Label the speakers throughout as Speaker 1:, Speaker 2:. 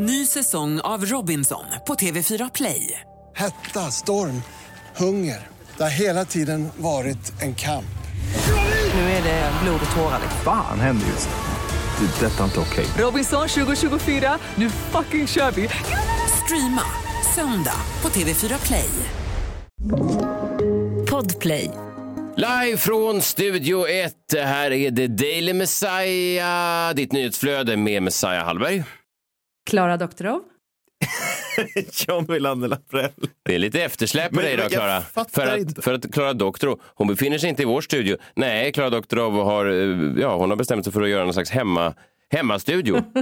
Speaker 1: Ny säsong av Robinson på TV4 Play.
Speaker 2: Hetta, storm, hunger. Det har hela tiden varit en kamp.
Speaker 1: Nu är det blod och tårar.
Speaker 3: Fan händer just nu. Det. är Detta är inte okej.
Speaker 1: Robinson 2024, nu fucking kör vi! Streama söndag på TV4 Play. Podplay.
Speaker 4: Live från Studio 1. Här är det Daily Messiah, ditt nyhetsflöde med Messiah Hallberg.
Speaker 5: Klara Doktorov.
Speaker 6: John Wilander Laprell.
Speaker 4: Det är lite eftersläp på dig
Speaker 6: jag
Speaker 4: Klara. För att, för att Klara Doktorov, hon befinner sig inte i vår studio. Nej, Klara Doktorov har, eh, ja, hon har bestämt sig för att göra någon slags hemma, hemmastudio.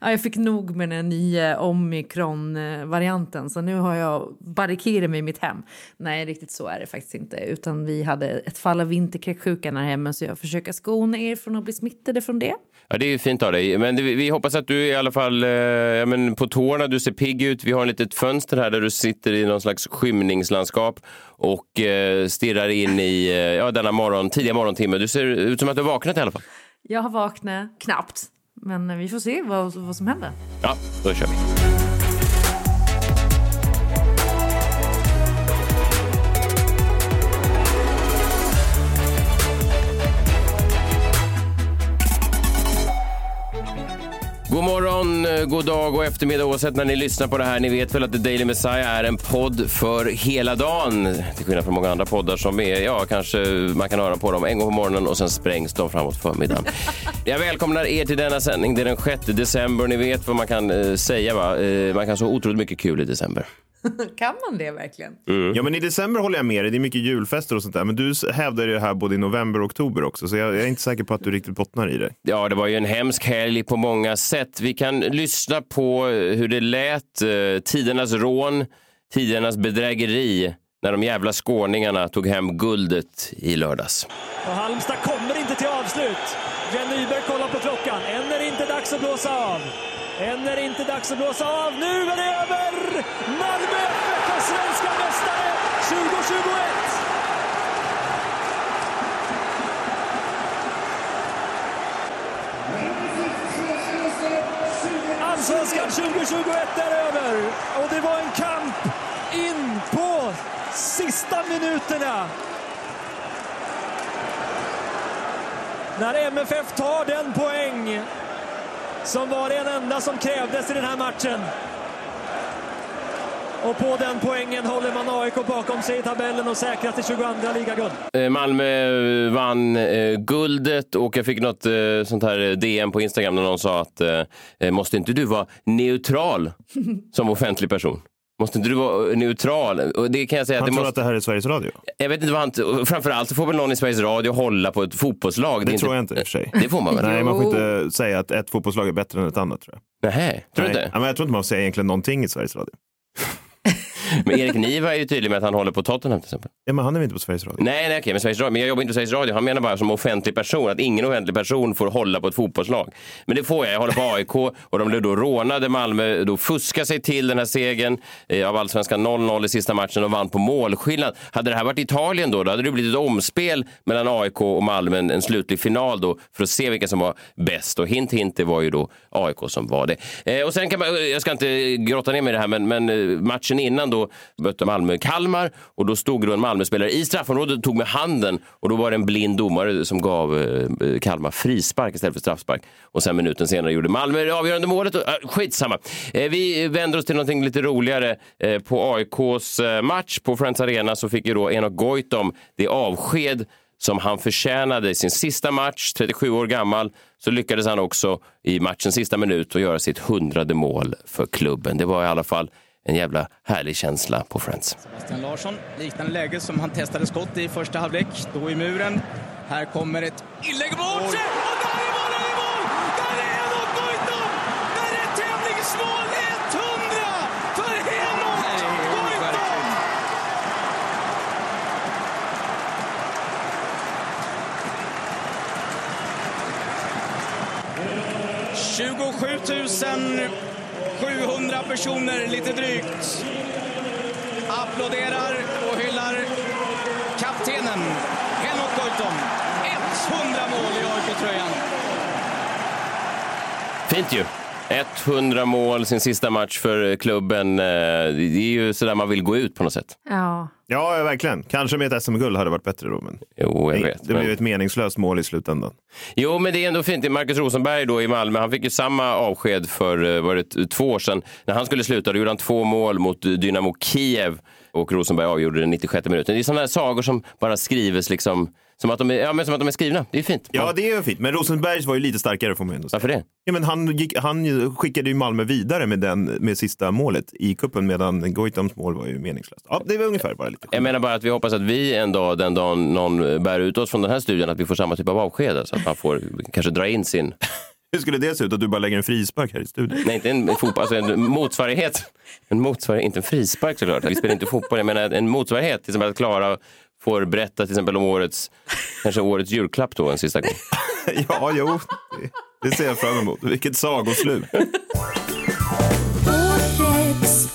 Speaker 5: Ja, jag fick nog med den nya omikron-varianten så nu har jag barrikerat mig i mitt hem. Nej, riktigt så är det faktiskt inte. Utan vi hade ett fall av vinterkräksjukan här hemma så jag försöker skona er från att bli smittade från det.
Speaker 4: Ja, det är fint av dig. Men det, vi hoppas att du i alla fall eh, ja, men på tårna, du ser pigg ut. Vi har ett litet fönster här där du sitter i någon slags skymningslandskap och eh, stirrar in i eh, ja, denna morgon, tidiga morgontimme. Du ser ut som att du har vaknat i alla fall.
Speaker 5: Jag har vaknat knappt, men vi får se vad, vad som händer.
Speaker 4: Ja, då kör vi. God dag och eftermiddag oavsett när ni lyssnar på det här. Ni vet väl att The Daily Messiah är en podd för hela dagen. Till skillnad från många andra poddar som är, ja, kanske man kan höra på dem en gång på morgonen och sen sprängs de framåt förmiddagen. Jag välkomnar er till denna sändning. Det är den 6 december. Ni vet vad man kan eh, säga, va? Eh, man kan så otroligt mycket kul i december.
Speaker 5: kan man det verkligen?
Speaker 6: Ja, men i december håller jag med dig. Det är mycket julfester och sånt där. Men du hävdar det här både i november och oktober också. Så jag, jag är inte säker på att du riktigt bottnar i det.
Speaker 4: Ja, det var ju en hemsk helg på många sätt. Vi kan lyssna på hur det lät. Eh, tidernas rån, tidernas bedrägeri när de jävla skåningarna tog hem guldet i lördags.
Speaker 7: Och Halmstad kommer inte till avslut. Glenn Nyberg kollar på klockan. Än är det inte dags att blåsa av. Än är det inte dags att blåsa av. Nu är det över! Malmö FF är svenska mästare 2021! Allsvenskan 2021 är över och det var en kamp in på sista minuterna. När MFF tar den poäng som var den enda som krävdes i den här matchen. Och på den poängen håller man AIK bakom sig i tabellen och säkrar till 22 ligaguld.
Speaker 4: Eh, Malmö eh, vann eh, guldet och jag fick något sånt här DM på Instagram där någon sa att måste inte du vara neutral som offentlig person? Måste inte du vara neutral? Och det kan jag säga att
Speaker 6: Han
Speaker 4: det
Speaker 6: tror
Speaker 4: måste...
Speaker 6: att det här är Sveriges Radio.
Speaker 4: Jag vet inte vad han... Framförallt så får väl någon i Sveriges Radio hålla på ett fotbollslag.
Speaker 6: Det
Speaker 4: är
Speaker 6: tror jag inte i och för sig.
Speaker 4: Det får man väl?
Speaker 6: Nej, man får inte säga att ett fotbollslag är bättre än ett annat tror jag.
Speaker 4: Nej, tror du inte?
Speaker 6: Men jag tror inte man får säga egentligen någonting i Sveriges Radio.
Speaker 4: Men Erik Niva är ju tydlig med att han håller på Tottenham till exempel.
Speaker 6: Ja, men han är väl inte på Sveriges Radio?
Speaker 4: Nej, nej okej, men, Sveriges Radio, men jag jobbar inte på Sveriges Radio. Han menar bara som offentlig person, att ingen offentlig person får hålla på ett fotbollslag. Men det får jag. Jag håller på AIK och de blev då rånade. Malmö då fuskade sig till den här segern eh, av allsvenskan 0-0 i sista matchen och vann på målskillnad. Hade det här varit Italien då, då hade det blivit ett omspel mellan AIK och Malmö, en, en slutlig final då för att se vilka som var bäst. Och hint hint, det var ju då AIK som var det. Eh, och sen kan man, jag ska inte grotta ner mig i det här, men, men eh, matchen innan då mötte Malmö Kalmar och då stod då en Malmöspelare i straffområdet och tog med handen och då var det en blind domare som gav eh, Kalmar frispark istället för straffspark. Och sen minuten senare gjorde Malmö det avgörande målet. Och, äh, skitsamma. Eh, vi vänder oss till någonting lite roligare. På AIKs match på Friends Arena så fick ju då Enok Goitom det avsked som han förtjänade i sin sista match, 37 år gammal, så lyckades han också i matchens sista minut att göra sitt hundrade mål för klubben. Det var i alla fall en jävla härlig känsla på Friends.
Speaker 8: Sebastian Larsson, liknande läge som han testade skott i första halvlek. Då i muren. Här kommer ett inlägg mot sig! Och där är mål, där är mål! Där är Henok Goitom! Där är tävlingsmål 100 för Henok Goitom! 27 700 personer, lite drygt, applåderar och hyllar kaptenen Henok Goitom. 100 mål i AIK-tröjan.
Speaker 4: Fint ju. 100 mål, sin sista match för klubben. Eh, Det är ju sådär man vill gå ut på något sätt.
Speaker 5: Ja.
Speaker 6: Ja, verkligen. Kanske med ett SM-guld hade varit bättre då. Men
Speaker 4: Jo, jag
Speaker 6: det,
Speaker 4: vet.
Speaker 6: det blev
Speaker 4: men-
Speaker 6: ett meningslöst mål i slutändan.
Speaker 4: Jo, men det är ändå fint. Marcus Rosenberg då i Malmö, han fick ju samma avsked för eh, var det, två år sedan. När han skulle sluta, då gjorde han två mål mot Dynamo Kiev och Rosenberg avgjorde den 96 minuten. Det är sådana här sagor som bara skrivs liksom, som att de är, ja, men som att de är skrivna. Det är fint.
Speaker 6: Ja, det är fint. Men Rosenbergs var ju lite starkare får man ändå säga.
Speaker 4: Varför det?
Speaker 6: Ja, men han, gick, han skickade ju Malmö vidare med, den, med sista målet i kuppen medan Goitams mål var ju meningslöst. Ja, det var ungefär bara lite.
Speaker 4: Jag menar bara att vi hoppas att vi en dag, den dagen någon bär ut oss från den här studien, att vi får samma typ av avsked. Så att man får kanske dra in sin,
Speaker 6: Hur skulle det se ut att du bara lägger en frispark här i studion?
Speaker 4: nej inte en fotboll, alltså en motsvarighet. En motsvarighet, inte en frispark såklart. Vi spelar inte fotboll, jag menar en motsvarighet. Till exempel att Klara får berätta till exempel om årets, kanske årets julklapp då en sista gång.
Speaker 6: ja, jo. Det, det ser jag fram emot. Vilket sagoslut.
Speaker 9: Årets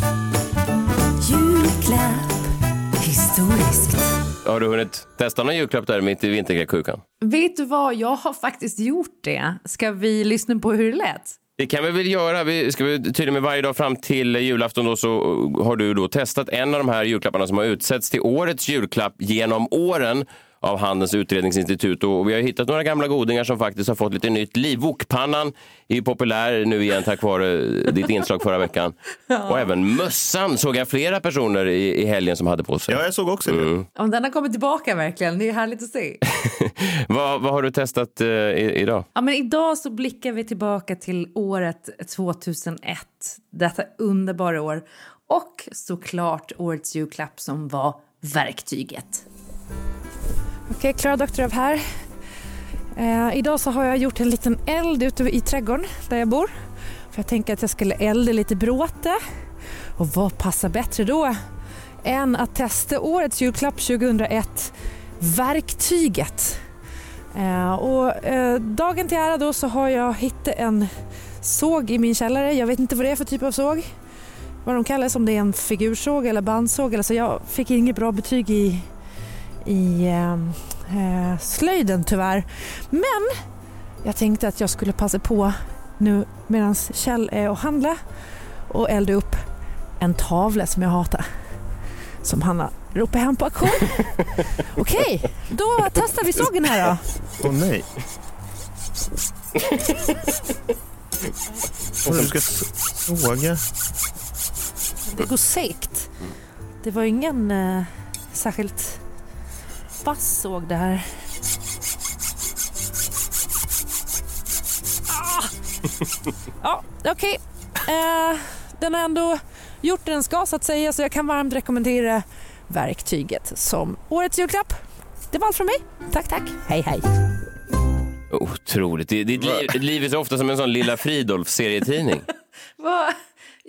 Speaker 9: julklapp historiskt.
Speaker 4: Har du hunnit testa någon julklapp där mitt i vinterkräksjukan?
Speaker 5: Vet du vad, jag har faktiskt gjort det. Ska vi lyssna på hur det lät?
Speaker 4: Det kan vi väl göra. Vi ska vi tydligen med varje dag fram till julafton då så eh, har du då testat en av de här julklapparna som har utsetts till årets julklapp genom åren av Handelns utredningsinstitut. Och vi har hittat några gamla godingar som faktiskt har fått lite nytt liv. Wokpannan är ju populär nu igen tack vare ditt inslag förra veckan. Och även mössan såg jag flera personer i, i helgen som hade på sig.
Speaker 6: Ja, jag såg också det.
Speaker 5: Om den har kommit tillbaka verkligen, det är härligt att se.
Speaker 4: vad, vad har du testat eh, i, idag?
Speaker 5: Ja, men idag så blickar vi tillbaka till året 2001, detta underbara år. Och såklart årets julklapp som var verktyget.
Speaker 10: Okej, Klara Doktorov här. Eh, idag så har jag gjort en liten eld ute i trädgården där jag bor. För jag tänker att jag skulle elda lite bråte. Och vad passar bättre då än att testa årets julklapp 2001, verktyget. Eh, och eh, dagen till ära då så har jag hittat en såg i min källare. Jag vet inte vad det är för typ av såg. Vad de kallas, om det är en figursåg eller bandsåg. Alltså jag fick inget bra betyg i i eh, eh, slöjden tyvärr. Men jag tänkte att jag skulle passa på nu medan Kjell är och handla och elda upp en tavla som jag hatar. Som han har ropat hem på auktion. Okej, då testar vi sågen här då.
Speaker 6: Åh nej. Åh, du ska såga.
Speaker 10: Det går segt. Det var ingen eh, särskilt vass såg det här. Ah! Ja, okej. Eh, den har ändå gjort det den ska så att säga så jag kan varmt rekommendera verktyget som årets julklapp. Det var allt från mig. Tack, tack. Hej, hej.
Speaker 4: Otroligt. Ditt liv, liv är så ofta som en sån Lilla Fridolf-serietidning.
Speaker 5: Vad?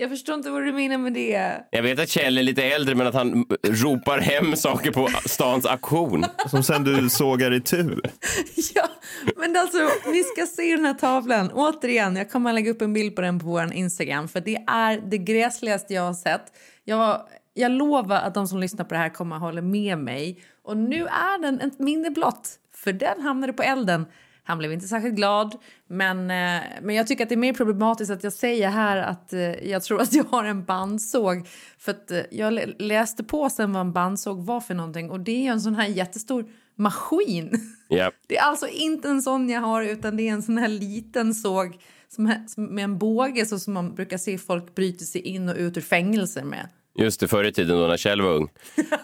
Speaker 5: Jag förstår inte vad du menar med det.
Speaker 4: Jag vet att Kjell är lite äldre men att han ropar hem saker på stans auktion.
Speaker 6: Som sen du sågar i tur.
Speaker 5: Ja, men alltså, ni ska se den här tavlan. Återigen, jag kommer att lägga upp en bild på den på vår Instagram för det är det gräsligaste jag har sett. Jag, jag lovar att de som lyssnar på det här kommer att hålla med mig. Och nu är den ett minne blott, för den hamnade på elden. Han blev inte särskilt glad, men, eh, men jag tycker att det är mer problematiskt att jag säger här att eh, jag tror att jag har en bandsåg. För att eh, jag lä- läste på sen vad en bandsåg var för någonting och det är en sån här jättestor maskin.
Speaker 4: Ja.
Speaker 5: Det är alltså inte en sån jag har utan det är en sån här liten såg som, med en båge så som man brukar se folk bryter sig in och ut ur fängelser med.
Speaker 4: Just det, förr i tiden då när Kjell var ung.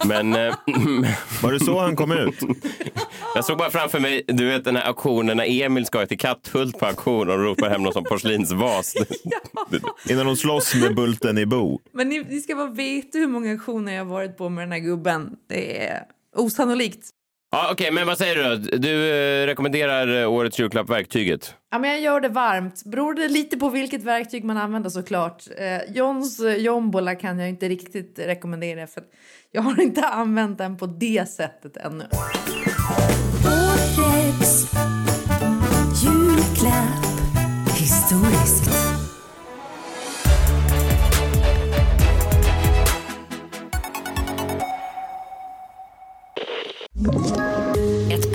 Speaker 4: Men eh,
Speaker 6: Var det så han kom ut?
Speaker 4: jag såg bara framför mig, du vet den här auktionen när Emil ska till Katthult på auktion och ropar hem någon som porslinsvas.
Speaker 6: Innan de slåss med Bulten i Bo.
Speaker 5: Men ni, ni ska bara veta hur många auktioner jag har varit på med den här gubben. Det är osannolikt.
Speaker 4: Ja, Okej, men vad säger du då? Du eh, rekommenderar eh, årets julklapp verktyget.
Speaker 5: Ja, men jag gör det varmt. Beror det lite på vilket verktyg man använder såklart. Eh, Johns eh, jombola kan jag inte riktigt rekommendera för jag har inte använt den på det sättet ännu.
Speaker 9: Årets julklapp historiskt.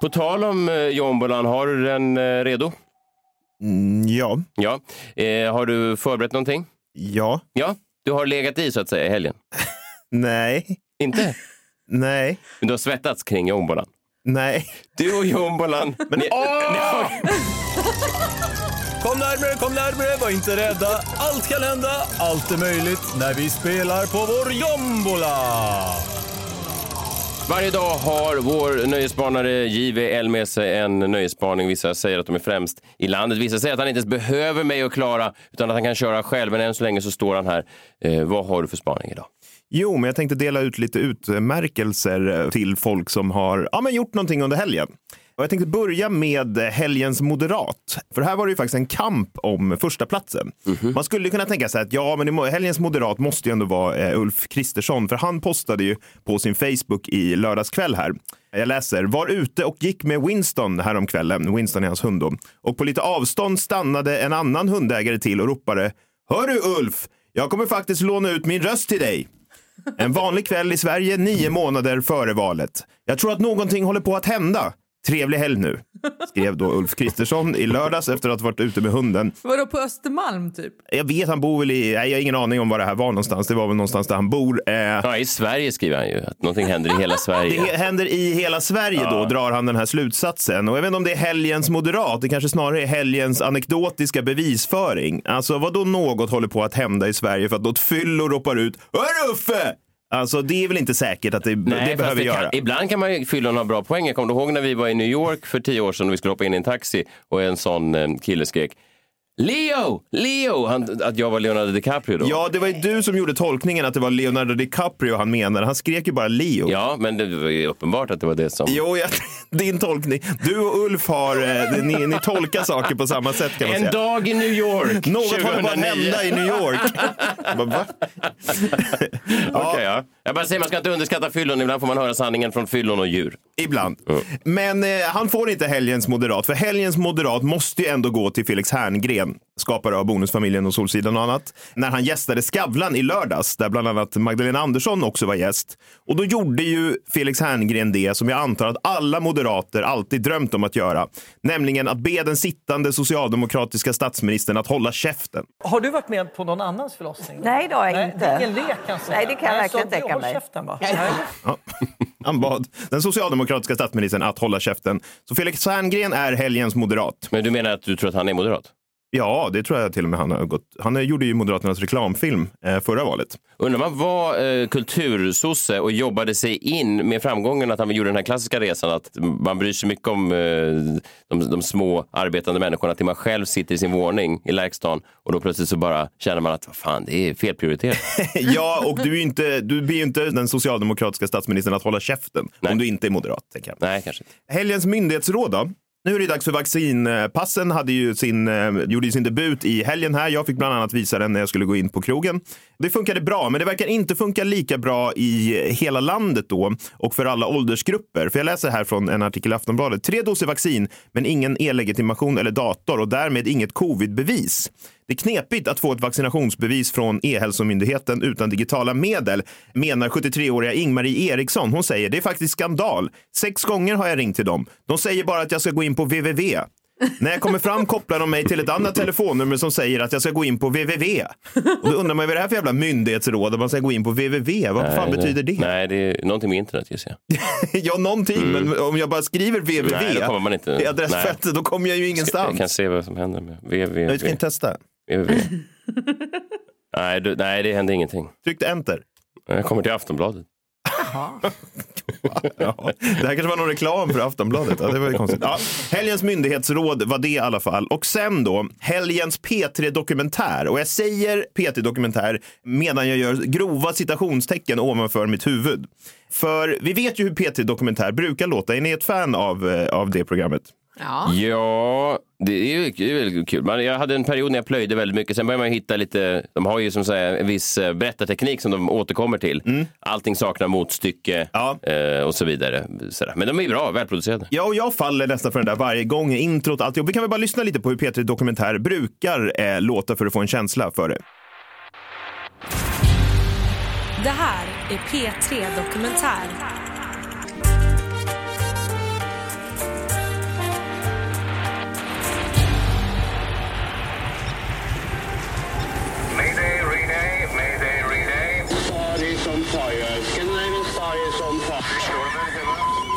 Speaker 4: På tal om eh, jombolan, har du den eh, redo?
Speaker 6: Mm, ja.
Speaker 4: Ja. Eh, har du förberett någonting?
Speaker 6: Ja.
Speaker 4: Ja, du har legat i så att säga i helgen?
Speaker 6: Nej.
Speaker 4: Inte?
Speaker 6: Nej.
Speaker 4: Men du har svettats kring jombolan?
Speaker 6: Nej.
Speaker 4: Du och jombolan.
Speaker 6: Men,
Speaker 4: ni,
Speaker 6: åh!
Speaker 4: ni har...
Speaker 7: Kom närmare, kom närmare, var inte rädda. Allt kan hända, allt är möjligt när vi spelar på vår jombola.
Speaker 4: Varje dag har vår nöjesspanare JVL med sig en nöjesspaning. Vissa säger att de är främst i landet. Vissa säger att han inte ens behöver mig och klara utan att han kan köra själv. Men än så länge så står han här. Eh, vad har du för spaning idag?
Speaker 6: Jo, men jag tänkte dela ut lite utmärkelser till folk som har ja, men gjort någonting under helgen. Och jag tänkte börja med helgens moderat. För här var det ju faktiskt en kamp om första platsen. Man skulle kunna tänka sig att ja, men helgens moderat måste ju ändå vara eh, Ulf Kristersson, för han postade ju på sin Facebook i lördagskväll här. Jag läser, var ute och gick med Winston häromkvällen. Winston är hans hund då. Och på lite avstånd stannade en annan hundägare till och ropade, Hör du Ulf, jag kommer faktiskt låna ut min röst till dig. En vanlig kväll i Sverige nio månader före valet. Jag tror att någonting håller på att hända. Trevlig helg nu, skrev då Ulf Kristersson i lördags efter att ha varit ute med hunden.
Speaker 5: Vadå på Östermalm typ?
Speaker 6: Jag vet, han bor väl i, nej, jag har ingen aning om var det här var någonstans. Det var väl någonstans där han bor. Eh,
Speaker 4: Ja, i Sverige skriver han ju att någonting händer i hela Sverige.
Speaker 6: det händer i hela Sverige då,
Speaker 4: Ja.
Speaker 6: drar han den här slutsatsen. Och jag vet inte om det är helgens moderat, det kanske snarare är helgens anekdotiska bevisföring. Alltså vad då något håller på att hända i Sverige för att något fyllo ropar ut Hör Uffe! Alltså det är väl inte säkert att det, det
Speaker 4: fast
Speaker 6: behöver
Speaker 4: det
Speaker 6: göra.
Speaker 4: Kan, ibland kan man ju fylla några bra poäng. Jag kommer ihåg när vi var i New York för tio år sedan och vi skulle hoppa in i en taxi och en sån eh, kille skrek Leo! Leo! Han, att jag var Leonardo DiCaprio då.
Speaker 6: Ja, det var ju du som gjorde tolkningen att det var Leonardo DiCaprio han menade. Han skrek ju bara Leo.
Speaker 4: Ja, men det var ju uppenbart att det var det som...
Speaker 6: Jo, jag, din tolkning. Du och Ulf har, eh, ni, ni tolkar saker på samma sätt kan man
Speaker 4: En
Speaker 6: säga.
Speaker 4: dag i New York
Speaker 6: Något håller på att
Speaker 4: 2009.
Speaker 6: hända i New York. Bara, va?
Speaker 4: Okej, ja. Jag bara säger, man ska inte underskatta fyllon. Ibland får man höra sanningen från fyllon och djur.
Speaker 6: Ibland. Men eh, han får inte helgens moderat, för helgens moderat måste ju ändå gå till Felix Herngren, skapare av Bonusfamiljen och Solsidan och annat, när han gästade Skavlan i lördags, där bland annat Magdalena Andersson också var gäst. Och då gjorde ju Felix Herngren det som jag antar att alla moderater alltid drömt om att göra, nämligen att be den sittande socialdemokratiska statsministern att hålla käften.
Speaker 11: Har du varit med på någon annans förlossning?
Speaker 12: Nej, det har jag
Speaker 11: Nej,
Speaker 12: inte.
Speaker 11: Det är ingen lek kan säga.
Speaker 12: Nej, det kan jag verkligen tänka mig.
Speaker 11: Käften, va?
Speaker 6: Ja. Han bad den socialdemokratiska statsministern att hålla käften. Så Felix Herngren är helgens moderat.
Speaker 4: Men du menar att du tror att han är moderat?
Speaker 6: Ja, det tror jag till och med han har gått. Han gjorde ju Moderaternas reklamfilm eh, förra valet.
Speaker 4: Undrar man var eh, kultursosse och jobbade sig in med framgången att han gjorde den här klassiska resan att man bryr sig mycket om eh, de, de små arbetande människorna till man själv sitter i sin våning i Lärkstan och då plötsligt så bara känner man att vad fan, det är felprioriterat.
Speaker 6: ja, och du, är inte, du blir ju inte den socialdemokratiska statsministern att hålla käften om du inte är moderat. Tänker jag.
Speaker 4: Nej, kanske inte.
Speaker 6: Helgens myndighetsråd då? Nu är det dags för vaccinpassen. Eh, hade ju sin, eh, gjorde ju sin debut i helgen här. Jag fick bland annat visa den när jag skulle gå in på krogen. Det funkade bra, men det verkar inte funka lika bra i hela landet då och för alla åldersgrupper. För jag läser här från en artikel i Aftonbladet. Tre doser vaccin, men ingen e-legitimation eller dator och därmed inget covidbevis. Det är knepigt att få ett vaccinationsbevis från E-hälsomyndigheten utan digitala medel, menar 73-åriga Ingmarie Eriksson. Hon säger det är faktiskt skandal. Sex gånger har jag ringt till dem. De säger bara att jag ska gå in på www. När jag kommer fram kopplar de mig till ett annat telefonnummer som säger att jag ska gå in på www. Och då undrar man vad är det här för jävla myndighetsråd att man ska gå in på www? Vad fan
Speaker 4: Nej,
Speaker 6: betyder det?
Speaker 4: Nej, det är någonting med internet gissar jag.
Speaker 6: ja, någonting, men om jag bara skriver www
Speaker 4: Mm. Nej, då kommer man inte.
Speaker 6: i adressfältet, då kommer jag ju ingenstans.
Speaker 4: Jag kan se vad som händer med www.
Speaker 6: Jag ska inte testa.
Speaker 4: Www. nej, du, nej, det händer ingenting.
Speaker 6: Tryckte enter.
Speaker 4: Jag kommer till Aftonbladet.
Speaker 6: Ja, det här kanske var någon reklam för Aftonbladet. Ja, det var ju konstigt. Ja, helgens myndighetsråd var det i alla fall. Och sen då, helgens P3-dokumentär. Och jag säger P3-dokumentär medan jag gör grova citationstecken ovanför mitt huvud. För vi vet ju hur P3-dokumentär brukar låta. Är ni ett fan av, eh, av det programmet?
Speaker 5: Ja.
Speaker 4: Ja, det är ju det är väldigt kul. Man, jag hade en period när jag plöjde väldigt mycket. Sen började man hitta lite, de har ju som säga, en viss eh, berättarteknik som de återkommer till.
Speaker 6: Mm.
Speaker 4: Allting saknar motstycke eh, och så vidare. Sådär. Men de är bra, välproducerade.
Speaker 6: Ja, och jag faller nästan för den där varje gång. Introt, alltihop. Vi kan väl bara lyssna lite på hur P3 Dokumentär brukar eh, låta för att få en känsla för det.
Speaker 13: Det här är P3 Dokumentär.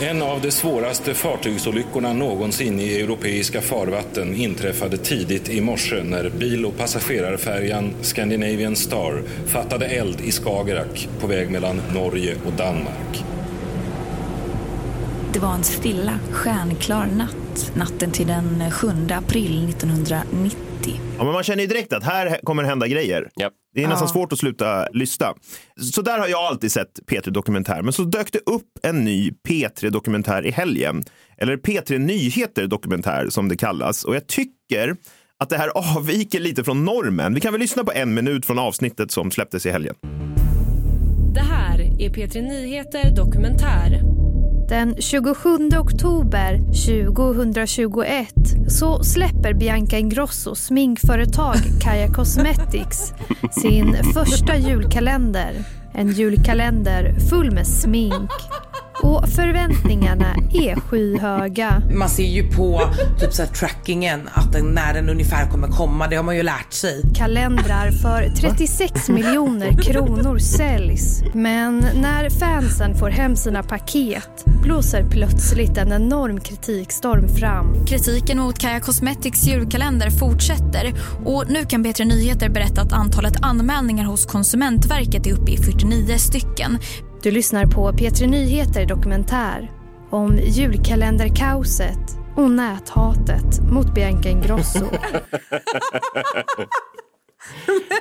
Speaker 14: En av de svåraste fartygsolyckorna någonsin i europeiska farvatten inträffade tidigt i morse när bil och passagerarfärjan Scandinavian Star fattade eld i Skagerrak på väg mellan Norge och Danmark.
Speaker 15: Det var en stilla, stjärnklar natt. Natten till den 7 april 1990.
Speaker 6: Ja, men man känner ju direkt att här kommer hända grejer. Det är nästan
Speaker 15: Ja.
Speaker 6: svårt att sluta lyssna. Så där har jag alltid sett P3 Dokumentär. Men så dök det upp en ny P3 Dokumentär i helgen. Eller P3 Nyheter Dokumentär som det kallas. Och jag tycker att det här avviker lite från normen. Vi kan väl lyssna på en minut från avsnittet som släpptes i helgen.
Speaker 13: Det här är P3 Nyheter Dokumentär.
Speaker 10: Den 27 oktober 2021 så släpper Bianca Ingrosso sminkföretag Kaja Cosmetics sin första julkalender. En julkalender full med smink. Och förväntningarna är skyhöga.
Speaker 16: Man ser ju på typ så här, trackingen att den, när den ungefär kommer komma. Det har man ju lärt sig.
Speaker 10: Kalendrar för 36 miljoner kronor säljs. Men när fansen får hem sina paket blåser plötsligt en enorm kritikstorm fram.
Speaker 15: Kritiken mot Kaja Cosmetics julkalender fortsätter och nu kan P3 Nyheter berätta att antalet anmälningar hos Konsumentverket är uppe i 49 stycken.
Speaker 10: Du lyssnar på P3 Nyheter Dokumentär om julkalenderkaoset och näthatet mot Bianca Ingrosso.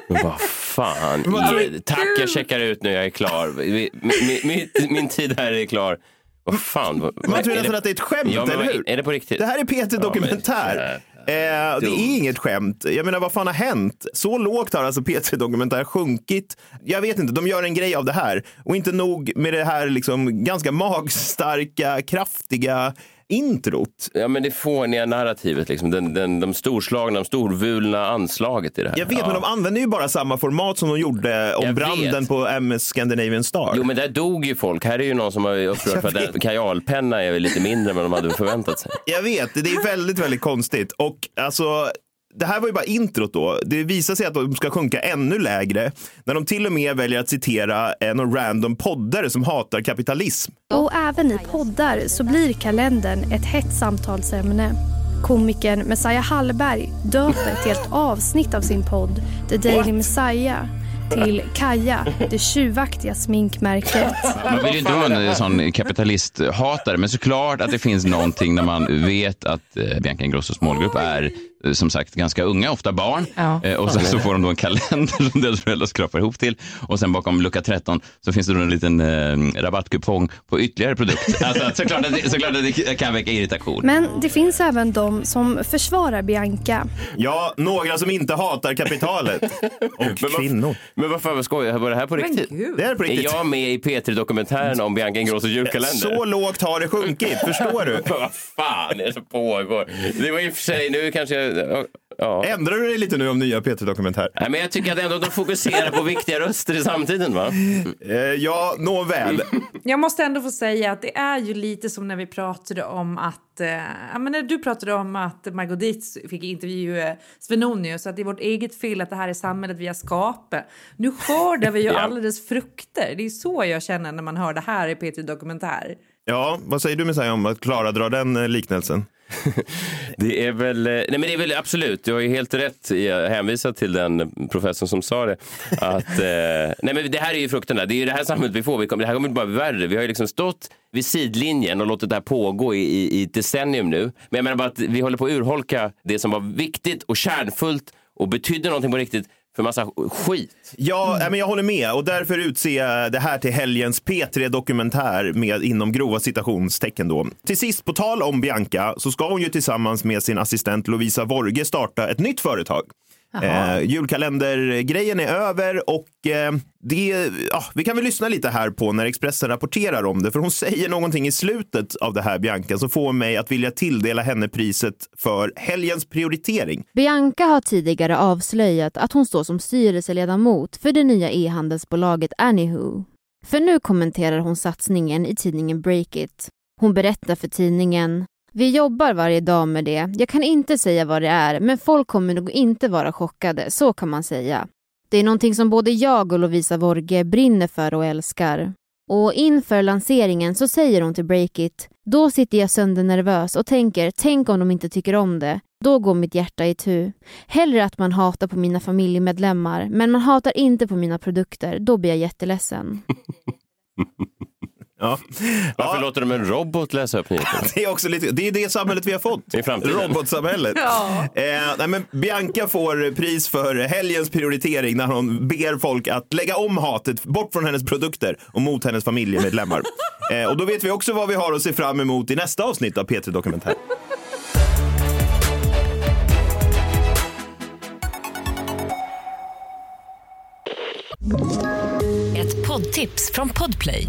Speaker 4: Men vad fan. I- Tack, jag checkar ut nu. Jag är klar. Mi- mi- Min, min tid här är klar. Vad fan. vad-
Speaker 6: Man tror nästan att det är ett skämt,
Speaker 4: ja, men
Speaker 6: eller hur?
Speaker 4: Är det på riktigt?
Speaker 6: Det här är P3
Speaker 4: Ja,
Speaker 6: Dokumentär.
Speaker 4: men-
Speaker 6: Eh, det är inget skämt. Jag menar, vad fan har hänt? Så lågt har alltså P3 Dokumentär sjunkit. Jag vet inte, de gör en grej av det här. Och inte nog med det här liksom ganska magstarka, kraftiga introt.
Speaker 4: Ja, men det fåniga narrativet, liksom. den, den, de storslagna, de storvulna anslaget i det här.
Speaker 6: Jag vet,
Speaker 4: ja.
Speaker 6: men de använder ju bara samma format som de gjorde om
Speaker 4: Jag
Speaker 6: branden
Speaker 4: vet.
Speaker 6: på MS Scandinavian Star.
Speaker 4: Jo, men där dog ju folk. Här är ju någon som har upprört för att kajalpenna är lite mindre än vad de hade förväntat sig.
Speaker 6: Jag vet, det är väldigt, väldigt konstigt. Och alltså, det här var ju bara introt då. Det visar sig att de ska sjunka ännu lägre när de till och med väljer att citera en någon random poddare som hatar kapitalism.
Speaker 10: Och även i poddar så blir kalendern ett hett samtalsämne. Komikern Messiah Hallberg döper ett helt avsnitt av sin podd The Daily Messiah till Kaja, det tjuvaktiga sminkmärket.
Speaker 17: Man vill ju inte vara en sån kapitalisthatare, men såklart att det finns någonting när man vet att eh, Bianca Ingrossos målgrupp är eh, som sagt ganska unga, ofta barn.
Speaker 5: Ja.
Speaker 17: Eh, och sen så får de då en kalender som deras föräldrar skrapar ihop till. Och sen bakom lucka 13 så finns det då en liten eh, rabattkupong på ytterligare produkter. Alltså, såklart, att det, såklart att det kan väcka irritation.
Speaker 10: Men det finns även de som försvarar Bianca.
Speaker 6: Ja, några som inte hatar kapitalet. Och kvinnor.
Speaker 4: Men vad fan, vad skojar Var det här på riktigt?
Speaker 6: Det är på riktigt.
Speaker 4: Är jag med i P3-dokumentären om Bianca Ingrossos julkalender?
Speaker 6: Så lågt har det sjunkit, förstår du?
Speaker 4: vad fan är det som pågår? Det var i och för sig, nu kanske jag... Ja.
Speaker 6: Ändrar du dig lite nu om nya P3 Dokumentär?
Speaker 4: Nej, men jag tycker att ändå de fokuserar på viktiga röster i samtiden, va?
Speaker 6: Eh, ja, nåväl.
Speaker 5: Jag måste ändå få säga att det är ju lite som när vi pratade om att... Eh, ja, men när du pratade om att Margot Dietz fick intervjua Svenonius, att det är vårt eget fel att det här är samhället vi har skapat. Nu skördar vi ju
Speaker 4: Ja.
Speaker 5: alldeles frukter. Det är så jag känner när man hör det här i P3 Dokumentär.
Speaker 6: Ja, vad säger du Messiah om att Klara drar den eh, liknelsen?
Speaker 4: Det är väl, eh, nej men det är väl absolut, du har ju helt rätt i att hänvisa till den professorn som sa det. Att, eh, nej men det här är ju frukterna, det är ju det här samhället vi får, vi kommer, det här kommer bara bli värre. Vi har ju liksom stått vid sidlinjen och låtit det här pågå i, i, i ett decennium nu. Men jag menar bara att vi håller på att urholka det som var viktigt och kärnfullt och betydde någonting på riktigt för massa skit.
Speaker 6: Ja, nej, men jag håller med och därför utser jag det här till helgens P3 Dokumentär med inom grova citationstecken då. Till sist, på tal om Bianca, så ska hon ju tillsammans med sin assistent Lovisa Vorge starta ett nytt företag. Eh, julkalendergrejen är över och eh, det, ja, vi kan väl lyssna lite här på när Expressen rapporterar om det. För hon säger någonting i slutet av det här, Bianca, som får mig att vilja tilldela henne priset för helgens prioritering.
Speaker 18: Bianca har tidigare avslöjat att hon står som styrelseledamot för det nya e-handelsbolaget Anywho. För nu kommenterar hon satsningen i tidningen Breakit. Hon berättar för tidningen vi jobbar varje dag med det. Jag kan inte säga vad det är, men folk kommer nog inte vara chockade, så kan man säga. Det är någonting som både jag och Lovisa Vorge brinner för och älskar. Och inför lanseringen så säger hon till Breakit, då sitter jag söndernervös och tänker, tänk om de inte tycker om det. Då går mitt hjärta i tu. Hellre att man hatar på mina familjemedlemmar, men man hatar inte på mina produkter. Då blir jag jätteledsen.
Speaker 6: Ja.
Speaker 4: Varför låter de en robot läsa upp nyheterna?
Speaker 6: Det är, också lite, det är det samhället vi har fått.
Speaker 4: I framtiden.
Speaker 6: Robotsamhället.
Speaker 4: Ja.
Speaker 6: Eh, nej, men Bianca får pris för helgens prioritering när hon ber folk att lägga om hatet bort från hennes produkter och mot hennes familjemedlemmar. eh, och då vet vi också vad vi har att se fram emot i nästa avsnitt av P3 Dokumentär.
Speaker 19: Ett poddtips från Podplay.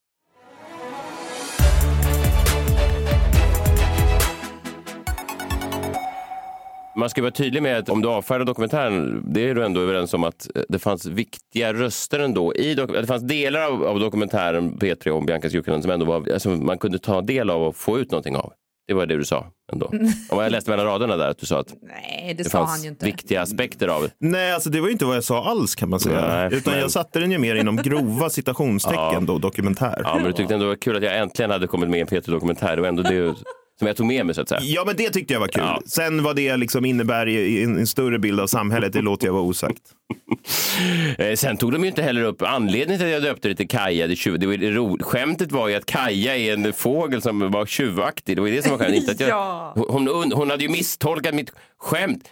Speaker 4: Man ska vara tydlig med att om du avfärdar dokumentären, det är du ändå överens om att eh, det fanns viktiga röster ändå. I det fanns delar av, av dokumentären P3 om Biancas julkalender som ändå var, alltså, man kunde ta del av och få ut någonting av. Det var det du sa ändå. Om jag läste mellan raderna där att du sa att
Speaker 5: Nej, det,
Speaker 4: det
Speaker 5: sa
Speaker 4: fanns
Speaker 5: han ju inte.
Speaker 4: viktiga aspekter av det.
Speaker 6: Nej, alltså det var ju inte vad jag sa alls kan man säga.
Speaker 4: Nej,
Speaker 6: Utan
Speaker 4: men-
Speaker 6: jag satte den ju mer inom grova citationstecken då, dokumentär.
Speaker 4: Ja, men du tyckte ändå det var kul att jag äntligen hade kommit med i en P3 Dokumentär. Det var ändå det som jag tog med mig så att säga.
Speaker 6: Ja, men det tyckte jag var kul. Sen vad det liksom innebär i, en, större bild av samhället, det låter jag vara osagt.
Speaker 4: Eh, Sen tog de ju inte heller upp anledningen till att jag döpte det till Kaja. Det, tjuv- det var, ro, skämtet var ju att Kaja är en fågel som var tjuvaktig. Det var det som var skämtet. Inte att jag,
Speaker 5: Ja.
Speaker 4: hon, hon, hade ju misstolkat mitt skämt.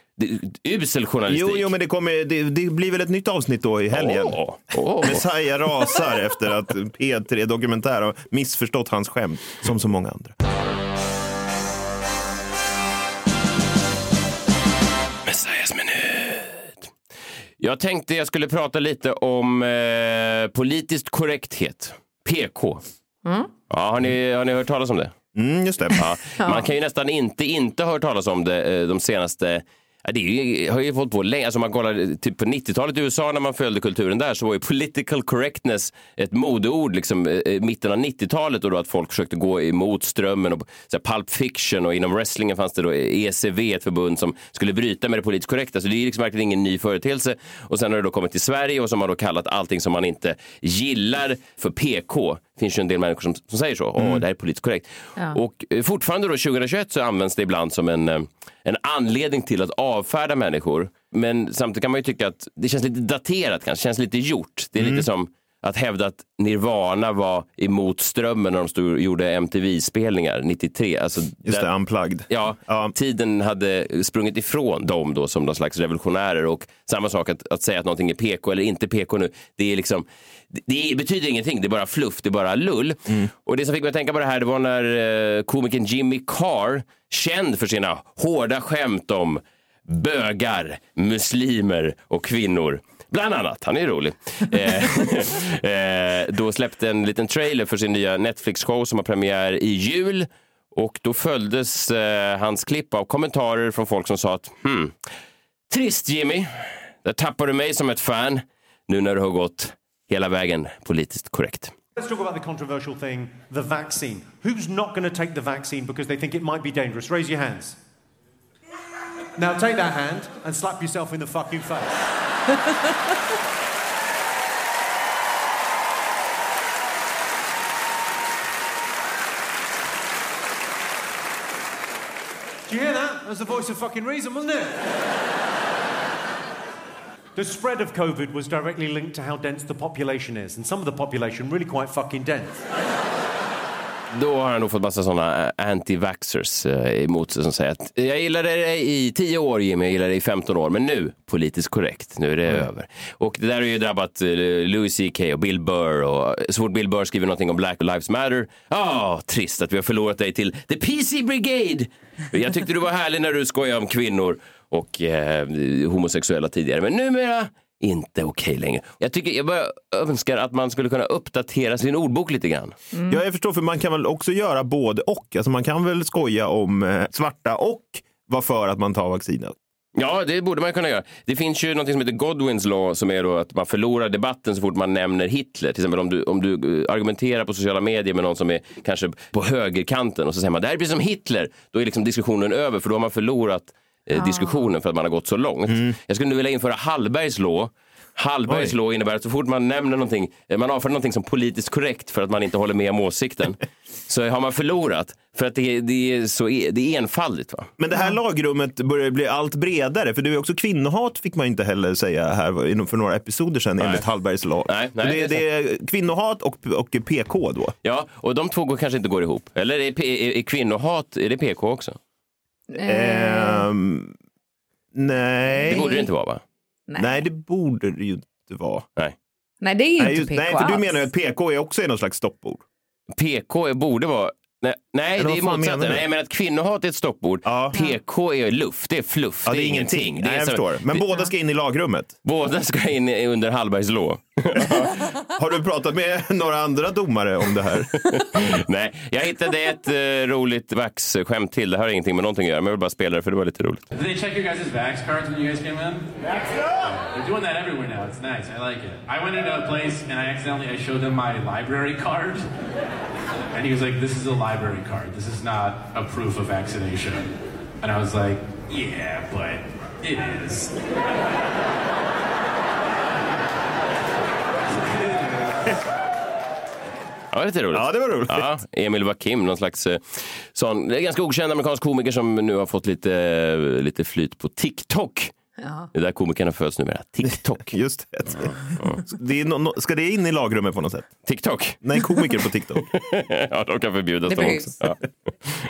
Speaker 4: Usel journalistik.
Speaker 6: Jo, jo, men det, kommer, det, det blir väl ett nytt avsnitt då i helgen.
Speaker 4: Åh, åh.
Speaker 6: Messiah rasar efter att P3 Dokumentär har missförstått hans skämt, som så många andra.
Speaker 4: Jag tänkte jag skulle prata lite om eh, politiskt korrekthet. PK.
Speaker 5: Mm.
Speaker 4: Ja, har, ni, har ni hört talas om det?
Speaker 6: Mm, just det.
Speaker 4: Ja. Man kan ju nästan inte inte ha hört talas om det eh, de senaste Ja, det är ju, har ju fått på länge. Alltså man kollar typ på 90-talet i USA när man följde kulturen där så var ju political correctness ett modeord liksom, i mitten av 90-talet och då att folk försökte gå emot strömmen. Och, så här, Pulp Fiction och inom wrestlingen fanns det då ECV, ett förbund som skulle bryta med det politiskt korrekta. Så det är liksom verkligen ingen ny företeelse. Och sen har det då kommit till Sverige och som har då kallat allting som man inte gillar för PK. Det finns ju en del människor som, som säger så. Åh, det här är politiskt korrekt.
Speaker 5: Ja.
Speaker 4: Och eh, fortfarande då 2021 så används det ibland som en, eh, en anledning till att avfärda människor. Men samtidigt kan man ju tycka att det känns lite daterat kanske, känns lite gjort. Det är
Speaker 6: Mm.
Speaker 4: lite som att hävda att Nirvana var emot strömmen när de stod, gjorde MTV-spelningar 93. Alltså,
Speaker 6: Just
Speaker 4: där-
Speaker 6: det, unplugged.
Speaker 4: Ja, tiden hade sprungit ifrån dem då som någon slags revolutionärer och samma sak att, att säga att någonting är PK eller inte PK nu, det är liksom det, det betyder ingenting, det är bara fluff, det är bara lull. Och det som fick mig att tänka på det här, det var när eh, komikern Jimmy Carr, känd för sina hårda skämt om bögar, muslimer och kvinnor. Bland annat, han är rolig. eh, eh, då släppte en liten trailer för sin nya Netflix-show som har premiär i jul. Och då följdes eh, hans klipp av kommentarer från folk som sa att hmm, trist Jimmy, där tappar du mig som ett fan nu när du har gått hela vägen politiskt korrekt.
Speaker 20: Let's talk about the controversial thing, the vaccine. Who's not going to take the vaccine because they think it might be dangerous? Raise your hands. Now take that hand and slap yourself in the fucking face. Do you hear that? That was the voice of fucking reason, wasn't it? The spread of COVID was directly linked to how dense the population is, and some of the population really quite fucking dense.
Speaker 4: Då har han nog fått massa sådana anti-vaxxers eh, emot sig som säger att jag gillade dig i 10 år Jimmy, jag gillade dig i 15 år, men nu, politiskt korrekt, nu är det över. Och det där har ju drabbat eh, Louis CK och Bill Burr och så fort Bill Burr skriver någonting om Black Lives Matter, ah, trist att vi har förlorat dig till The PC Brigade. Jag tyckte du var härlig när du skojade om kvinnor och eh, homosexuella tidigare, men numera inte okej längre. Jag tycker, jag bara önskar att man skulle kunna uppdatera sin ordbok lite grann.
Speaker 6: Ja, jag förstår, för man kan väl också göra både och. Alltså man kan väl skoja om eh, svarta och vara för att man tar vaccinet.
Speaker 4: Ja, det borde man kunna göra. Det finns ju något som heter Godwins law som är då att man förlorar debatten så fort man nämner Hitler. Till exempel om du, om du eh, argumenterar på sociala medier med någon som är kanske på högerkanten och så säger man det här är precis som Hitler. Då är liksom diskussionen över för då har man förlorat eh,
Speaker 5: Ah.
Speaker 4: diskussionen för att man har gått så långt. Jag skulle nu vilja införa Hallbergs law. Hallbergs law innebär att så fort man nämner någonting, eh, man avfärdar någonting som politiskt korrekt för att man inte håller med om åsikten, så har man förlorat. För att det, det, är, så, det är enfaldigt. Va?
Speaker 6: Men det här lagrummet börjar bli allt bredare, för det är också kvinnohat fick man inte heller säga här för några episoder sedan enligt Hallbergs lag.
Speaker 4: Nej, nej,
Speaker 6: det,
Speaker 4: det är
Speaker 6: det är kvinnohat och, och PK då.
Speaker 4: Ja, och de två går, kanske inte går ihop. Eller är, är, är kvinnohat, är det PK också?
Speaker 6: Ehm, nej.
Speaker 4: Det borde det inte vara va?
Speaker 6: Nej. det borde det ju inte vara.
Speaker 4: Nej.
Speaker 5: Nej, det är ju
Speaker 6: Nej,
Speaker 5: inte
Speaker 6: just,
Speaker 5: PK
Speaker 6: nej, för du
Speaker 5: alls.
Speaker 6: menar ju att PK är också är någon slags stoppord.
Speaker 4: PK borde vara... Nej, nej det är motsatsen. Nej, men att kvinnohat är ett stoppord. PK är luft, det är fluff,
Speaker 6: Ja,
Speaker 4: det är ingenting.
Speaker 6: Nej, jag
Speaker 4: som-
Speaker 6: förstår. Men
Speaker 4: det-
Speaker 6: båda ska in i lagrummet.
Speaker 4: Båda ska in under Hallbergs law.
Speaker 6: Har du pratat med några andra domare om det här?
Speaker 4: Nej, jag hittade ett eh, roligt vax-skämt till. Det har ingenting med någonting att göra, men jag vill bara spela det för det var lite roligt.
Speaker 21: Did they check your guys' vax cards when you guys came in? Vax up! They're doing that everywhere now. It's nice. I like it. I went into a place and I accidentally I showed them my library card. And he was like, this is a library card. This is not a proof of vaccination. And I was like, yeah, but it is.
Speaker 4: Ja, lite roligt.
Speaker 6: Ja, det var roligt.
Speaker 4: Ja, Emil Wakim, någon slags eh, sån, det är ganska okänd amerikansk komiker som nu har fått lite, lite flyt på TikTok.
Speaker 5: Ja.
Speaker 4: Det är där komikerna föds numera. TikTok.
Speaker 6: Just det. det är no, no, ska det in i lagrummet på något sätt?
Speaker 4: TikTok?
Speaker 6: Nej, komiker på TikTok.
Speaker 4: ja, de kan förbjudas
Speaker 6: Det
Speaker 4: de också. Ja.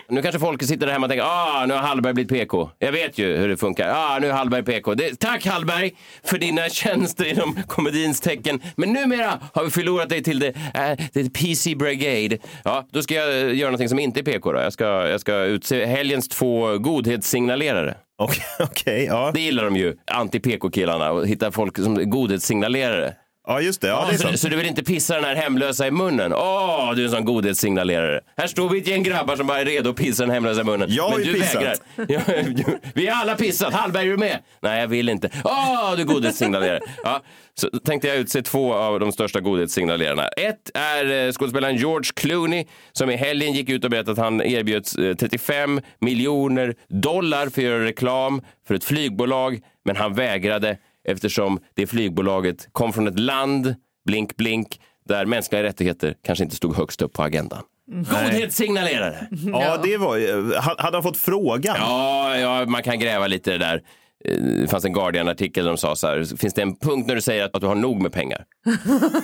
Speaker 4: Nu kanske folk sitter där hemma och tänker, ah, nu har Hallberg blivit PK. Jag vet ju hur det funkar. Ah, nu är Hallberg PK. Det, tack Hallberg för dina tjänster inom komedins tecken. Men numera har vi förlorat dig till det, äh, det PC Brigade. Ja, då ska jag eh, göra någonting som inte är PK då. Jag ska, jag ska utse helgens två godhetssignalerare.
Speaker 6: Okej, okay, ja.
Speaker 4: Det gillar de ju, anti-PK-killarna, och hitta folk som godhetssignalerare.
Speaker 6: Ja, just det. Ja, det är
Speaker 4: så,
Speaker 6: sant.
Speaker 4: så du vill inte pissa den här hemlösa i munnen? Åh, du är en sån godhetssignalerare. Här står vi ett gäng grabbar som bara är redo att pissa den hemlösa i munnen.
Speaker 6: Jag har
Speaker 4: Men
Speaker 6: ju
Speaker 4: du
Speaker 6: pissat.
Speaker 4: vägrar. Vi har alla pissat. Hallberg, är du med? Nej, jag vill inte. Åh, du godhetssignalerar. Ja, så tänkte jag utse två av de största godhetssignalerarna. Ett är eh, skådespelaren George Clooney som i helgen gick ut och berättade att han erbjöds eh, 35 miljoner dollar för att göra reklam för ett flygbolag, men han vägrade eftersom det flygbolaget kom från ett land, blink blink, där mänskliga rättigheter kanske inte stod högst upp på agendan. Godhetssignalerare!
Speaker 6: Ja, det var Hade han fått frågan?
Speaker 4: Ja, ja, man kan gräva lite i det där. Eh, Det fanns en Guardian-artikel där de sa så här, finns det en punkt när du säger att, att du har nog med pengar?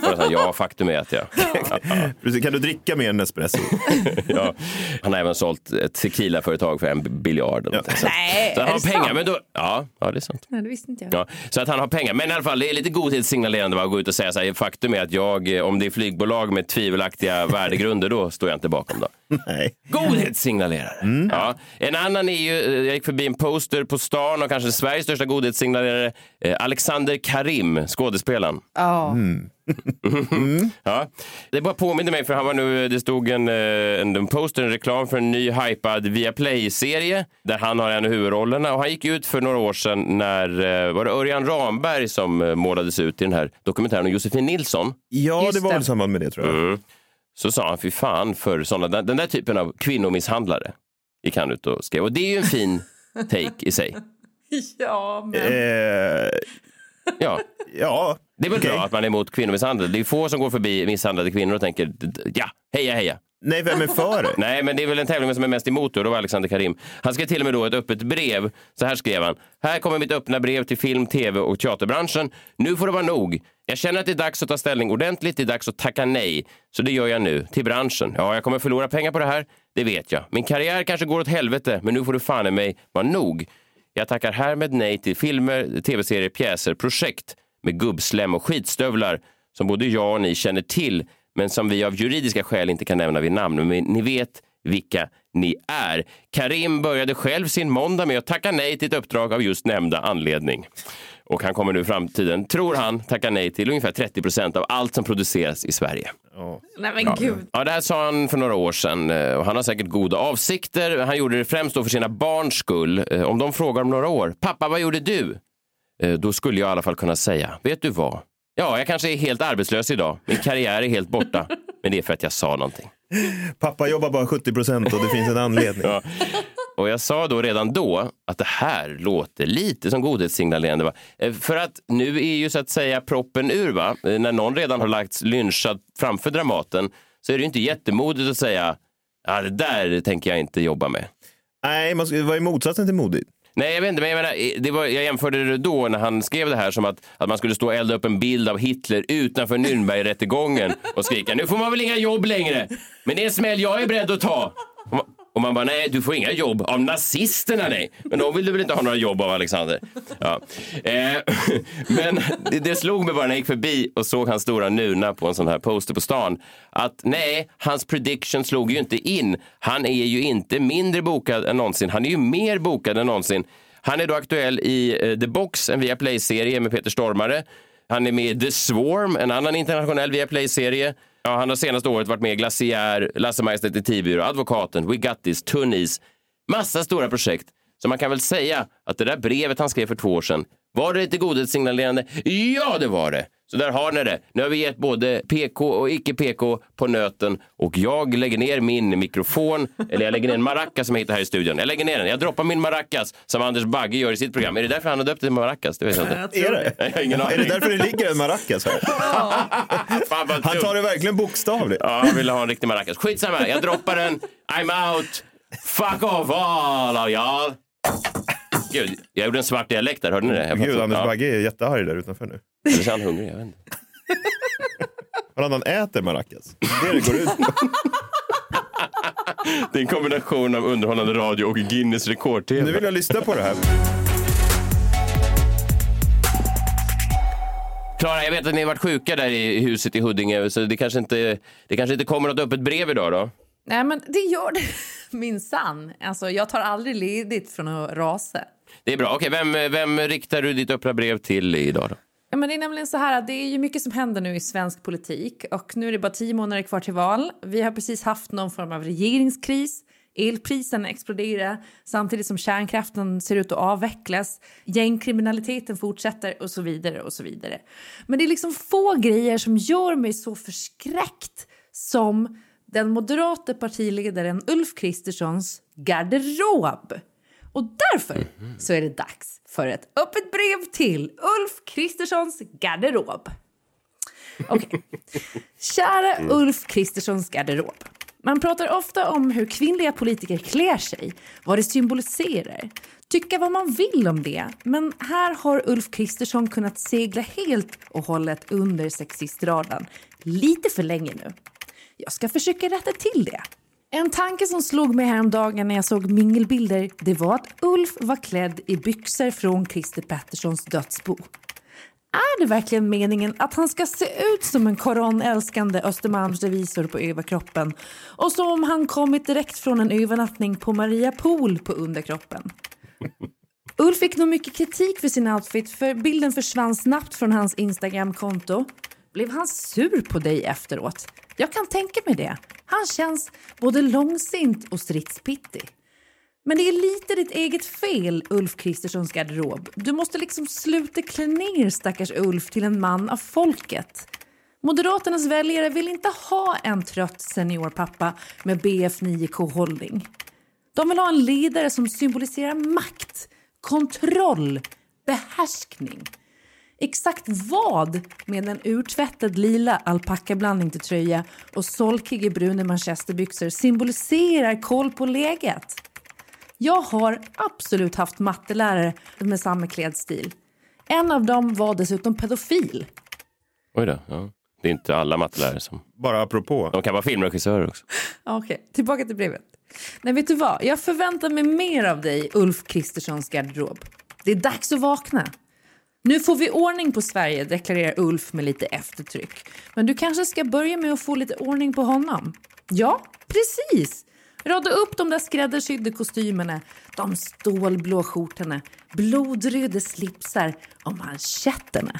Speaker 4: Och jag sa, ja, faktum är att jag...
Speaker 6: Precis, Kan du dricka mer än espresso?
Speaker 4: ja. Han har även sålt ett tequila-företag för en biljard. någonting. Så,
Speaker 5: Nej,
Speaker 4: så han
Speaker 5: är
Speaker 4: har
Speaker 5: det
Speaker 4: pengar,
Speaker 5: sant?
Speaker 4: men då... Ja, ja, det är sant.
Speaker 5: Nej, det visste inte jag.
Speaker 4: Ja, så att han har pengar. Men i alla fall, det är lite godhetssignalerande att gå ut och säga så här, faktum är att jag, eh, om det är flygbolag med tvivelaktiga värdegrunder, då står jag inte bakom dem.
Speaker 6: Nej.
Speaker 4: Godhetssignalerare. Ja. En annan är ju, eh, jag gick förbi en poster på stan och kanske Sveriges största godhetssignalerare, eh, Alexander Karim, skådespelaren.
Speaker 5: Ja.
Speaker 6: Mm.
Speaker 4: Ja. Det bara påminner mig, för han var nu, det stod en, eh, en, en poster, en reklam för en ny hypad Viaplay-serie där han har en av huvudrollerna. Och han gick ut för några år sedan när, eh, var det Örjan Ramberg som eh, målades ut i den här dokumentären om Josefin Nilsson?
Speaker 6: Ja, det var väl i samband med det tror jag.
Speaker 4: Mm. Så sa han, fy fan för såna, den, den där typen av kvinnomisshandlare gick han ut och skrev. Och det är ju en fin take i sig.
Speaker 5: Ja, men...
Speaker 6: Eh,
Speaker 4: Ja.
Speaker 6: ja.
Speaker 4: Det är väl
Speaker 6: Okej.
Speaker 4: bra att man är emot kvinnomisshandel. Det är få som går förbi misshandlade kvinnor och tänker ja, heja, heja.
Speaker 6: Nej, vem är för?
Speaker 4: Nej, men det är väl en tävling som är mest emot och då var Alexander Karim. Han skrev till och med då ett öppet brev. Så här skrev han. Här kommer mitt öppna brev till film, tv och teaterbranschen. Nu får det vara nog. Jag känner att det är dags att ta ställning ordentligt. Det är dags att tacka nej. Så det gör jag nu, till branschen. Ja, jag kommer förlora pengar på det här. Det vet jag. Min karriär kanske går åt helvete, men nu får du fan i mig vara nog. Jag tackar härmed nej till filmer, tv-serier, pjäser, projekt med gubbslem och skitstövlar som både jag och ni känner till, men som vi av juridiska skäl inte kan nämna vid namn. Men ni vet vilka ni är. Karim började själv sin måndag med att tacka nej till ett uppdrag av just nämnda anledning. Och han kommer nu i framtiden, tror han, tacka nej till ungefär 30 procent av allt som produceras i Sverige.
Speaker 5: Nej men
Speaker 4: Ja.
Speaker 5: gud.
Speaker 4: Ja, det här sa han för några år sedan eh, och han har säkert goda avsikter. Han gjorde det främst då för sina barns skull. Eh, Om de frågar om några år, pappa vad gjorde du? Eh, Då skulle jag i alla fall kunna säga, vet du vad? Ja, jag kanske är helt arbetslös idag. Min karriär är helt borta. Men det är för att jag sa någonting.
Speaker 6: Pappa jobbar bara 70 procent och det finns en anledning.
Speaker 4: Ja. Och jag sa då redan då att det här låter lite som godhetssignalerande. Va? Eh, För att nu är ju så att säga proppen ur. Va? Eh, När någon redan har lagts lynchad framför Dramaten så är det ju inte jättemodigt att säga ja, det där tänker jag inte jobba med.
Speaker 6: Nej, man vad är motsatsen till modigt?
Speaker 4: Nej, jag vet inte, men jag, menar, eh, det var, jag jämförde det då när han skrev det här som att, att man skulle stå och elda upp en bild av Hitler utanför Nürnbergrättegången och skrika nu får man väl inga jobb längre, men det är en smäll jag är beredd att ta. Och man, bara, nej, du får inga jobb av nazisterna, nej. Men de vill du väl inte ha några jobb av, Alexander? Ja. Eh, men det, det slog mig bara när jag gick förbi och såg hans stora nuna på en sån här poster på stan, att nej, hans prediction slog ju inte in. Han är ju inte mindre bokad än någonsin. Han är ju mer bokad än någonsin. Han är då aktuell i eh, The Box, en Viaplay-serie med Peter Stormare. Han är med i The Swarm, en annan internationell Viaplay-serie. Ja, han har senaste året varit med i Glaciär, Lasse Majs detektivbyrå, Advokaten, We Got This, Tunnis. Massa stora projekt. Så man kan väl säga att det där brevet han skrev för två år sedan, var det lite godhetssignalerande? Ja, det var det. Så där har ni det. Nu har vi gett både PK och icke-PK på nöten och jag lägger ner min mikrofon, eller jag lägger ner en maracas som jag hittar här i studion. Jag lägger ner den. Jag droppar min maracas som Anders Bagge gör i sitt program. Är det därför han har döpt det till maracas? Det vet jag inte.
Speaker 6: Är det?
Speaker 4: Jag har ingen aning.
Speaker 6: Är det därför det ligger en maracas här?
Speaker 4: Fan,
Speaker 6: Han tar det verkligen bokstavligt.
Speaker 4: Ja, han ville ha en riktig maracas. Skitsamma, jag droppar den. I'm out. Fuck off all of y'all. Gud, jag gjorde en svart dialekt där, hörde ni det? Jag
Speaker 6: Gud, Anders
Speaker 4: ja.
Speaker 6: Bagge är jättearg där utanför nu.
Speaker 4: Eller så är han hungrig, jag vet inte.
Speaker 6: Han äter maracas. Det är det det går ut på.
Speaker 4: Det är en kombination av underhållande radio och Guinness rekord-tv.
Speaker 6: Nu vill jag lyssna på det här.
Speaker 4: Klara, jag vet att ni har varit sjuka där i huset i Huddinge, så det kanske inte, det kanske inte kommer något öppet brev idag då?
Speaker 5: Nej men det gör det minsann. Alltså jag tar aldrig ledigt från att rasa.
Speaker 4: Det är bra. Okej, vem, vem riktar du ditt öppna brev till idag då?
Speaker 5: Ja, men det är nämligen så här att det är ju mycket som händer nu i svensk politik och nu är det bara tio månader kvar till val. Vi har precis haft någon form av regeringskris. Elpriserna exploderar samtidigt som kärnkraften ser ut att avvecklas. Gängkriminaliteten fortsätter och så vidare och så vidare. Men det är liksom få grejer som gör mig så förskräckt som den moderata partiledaren Ulf Kristerssons garderob. Och därför så är det dags för ett öppet brev till Ulf Kristerssons garderob. Okej. Kära Ulf Kristerssons garderob. Man pratar ofta om hur kvinnliga politiker klär sig, vad det symboliserar. Tycka vad man vill om det, men här har Ulf Kristersson kunnat segla helt och hållet under sexistradarn. Lite för länge nu. Jag ska försöka rätta till det. En tanke som slog mig häromdagen när jag såg mingelbilder det var att Ulf var klädd i byxor från Christer Petterssons dödsbo. Är det verkligen meningen att han ska se ut som en koronälskande Östermalmsrevisor på överkroppen och som om han kommit direkt från en övernattning på Maria Pool på underkroppen? Ulf fick nog mycket kritik för sin outfit för bilden försvann snabbt från hans Instagramkonto. Blev han sur på dig efteråt? Jag kan tänka mig det. Han känns både långsint och stridspittig. Men det är lite ditt eget fel, Ulf Kristerssons garderob. Du måste liksom sluta klä ner stackars Ulf till en man av folket. Moderaternas väljare vill inte ha en trött seniorpappa med BF9K-hållning. De vill ha en ledare som symboliserar makt, kontroll, behärskning. Exakt vad med en urtvättad lila alpackablandning till tröja och solkiga bruna manchesterbyxor symboliserar koll på läget. Jag har absolut haft mattelärare med samma klädstil. En av dem var dessutom pedofil.
Speaker 4: Oj då. Ja. Det är inte alla mattelärare som...
Speaker 6: Bara apropå.
Speaker 4: De kan vara filmregissörer också.
Speaker 5: Okej, tillbaka till brevet. Nej, vet du vad? Jag förväntar mig mer av dig, Ulf Kristerssons garderob. Det är dags att vakna. Nu får vi ordning på Sverige, deklarerar Ulf med lite eftertryck. Men du kanske ska börja med att få lite ordning på honom? Ja, precis! Rada upp de där skräddarsydda kostymerna, de stålblå skjortorna, blodröda slipsar och manschetterna.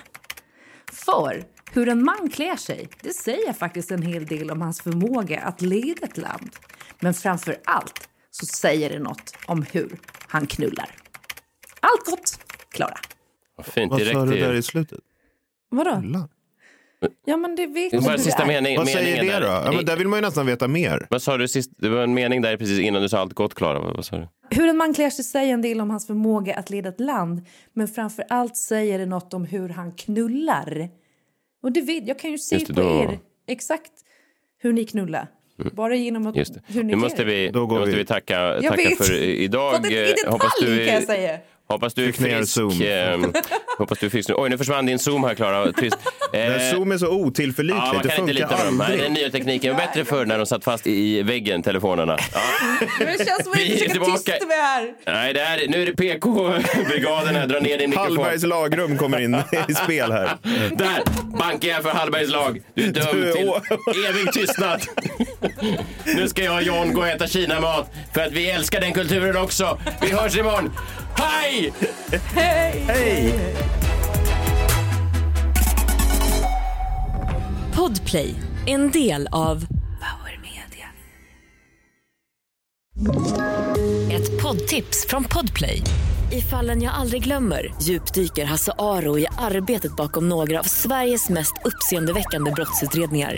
Speaker 5: För hur en man klär sig, det säger faktiskt en hel del om hans förmåga att leda ett land. Men framför allt så säger det något om hur han knullar. Allt gott, Klara.
Speaker 4: Vad fint.
Speaker 6: Vad sa du där i slutet?
Speaker 5: Vadå? Ja, men det vet du
Speaker 4: sista
Speaker 5: är.
Speaker 4: mening,
Speaker 6: Vad säger det
Speaker 4: där.
Speaker 6: då? Ja, men där vill man ju nästan veta mer.
Speaker 4: Vad sa du sist? Det var en mening där precis innan du sa allt gott, Klara. Vad, vad sa du?
Speaker 5: Hur en man klär sig säger en del om hans förmåga att leda ett land. Men framför allt säger det något om hur han knullar. Och det vet, jag kan ju se på
Speaker 4: då-
Speaker 5: er exakt hur ni knullar. Bara genom att,
Speaker 4: Just det.
Speaker 5: hur ni
Speaker 4: Nu måste
Speaker 5: klär er.
Speaker 4: vi, nu måste vi tacka,
Speaker 5: Jag
Speaker 4: tacka
Speaker 5: vet.
Speaker 4: för idag.
Speaker 5: Fått ett- i detalj
Speaker 4: hoppas du,
Speaker 5: kan jag säga.
Speaker 4: Hoppas du är
Speaker 6: Fick
Speaker 4: frisk.
Speaker 6: Zoom.
Speaker 4: ehm, hoppas du är frisk nu. Oj, nu försvann din Zoom här, Klara. Trist.
Speaker 6: Men Zoom är så otillförlitligt.
Speaker 4: Ja, man
Speaker 6: det
Speaker 4: kan inte
Speaker 6: funkar
Speaker 4: lita på dem. Nej, den nya tekniken var bättre förr när de satt fast i väggen, telefonerna. Ja.
Speaker 5: Det känns som att
Speaker 4: Vi
Speaker 5: försöker
Speaker 4: tillbaka.
Speaker 5: tysta mig här.
Speaker 4: Nej, det är, nu är det PK-brigaden här. Dra ner din mikrofon.
Speaker 6: Hallbergs lagrum kommer in i spel här.
Speaker 4: Där bankar jag för Hallbergs lag. Du är dömd
Speaker 6: Du är
Speaker 4: till evig tystnad. nu ska jag och John gå och äta kinamat för att vi älskar den kulturen också. Vi hörs imorgon. Hej!
Speaker 5: Hej!
Speaker 6: Hej!
Speaker 19: Podplay, en del av
Speaker 5: Power Media.
Speaker 19: ett poddtips från Podplay. I fallen jag aldrig glömmer djupdyker Hasse Aro i arbetet bakom några av Sveriges mest uppseendeväckande brottsutredningar.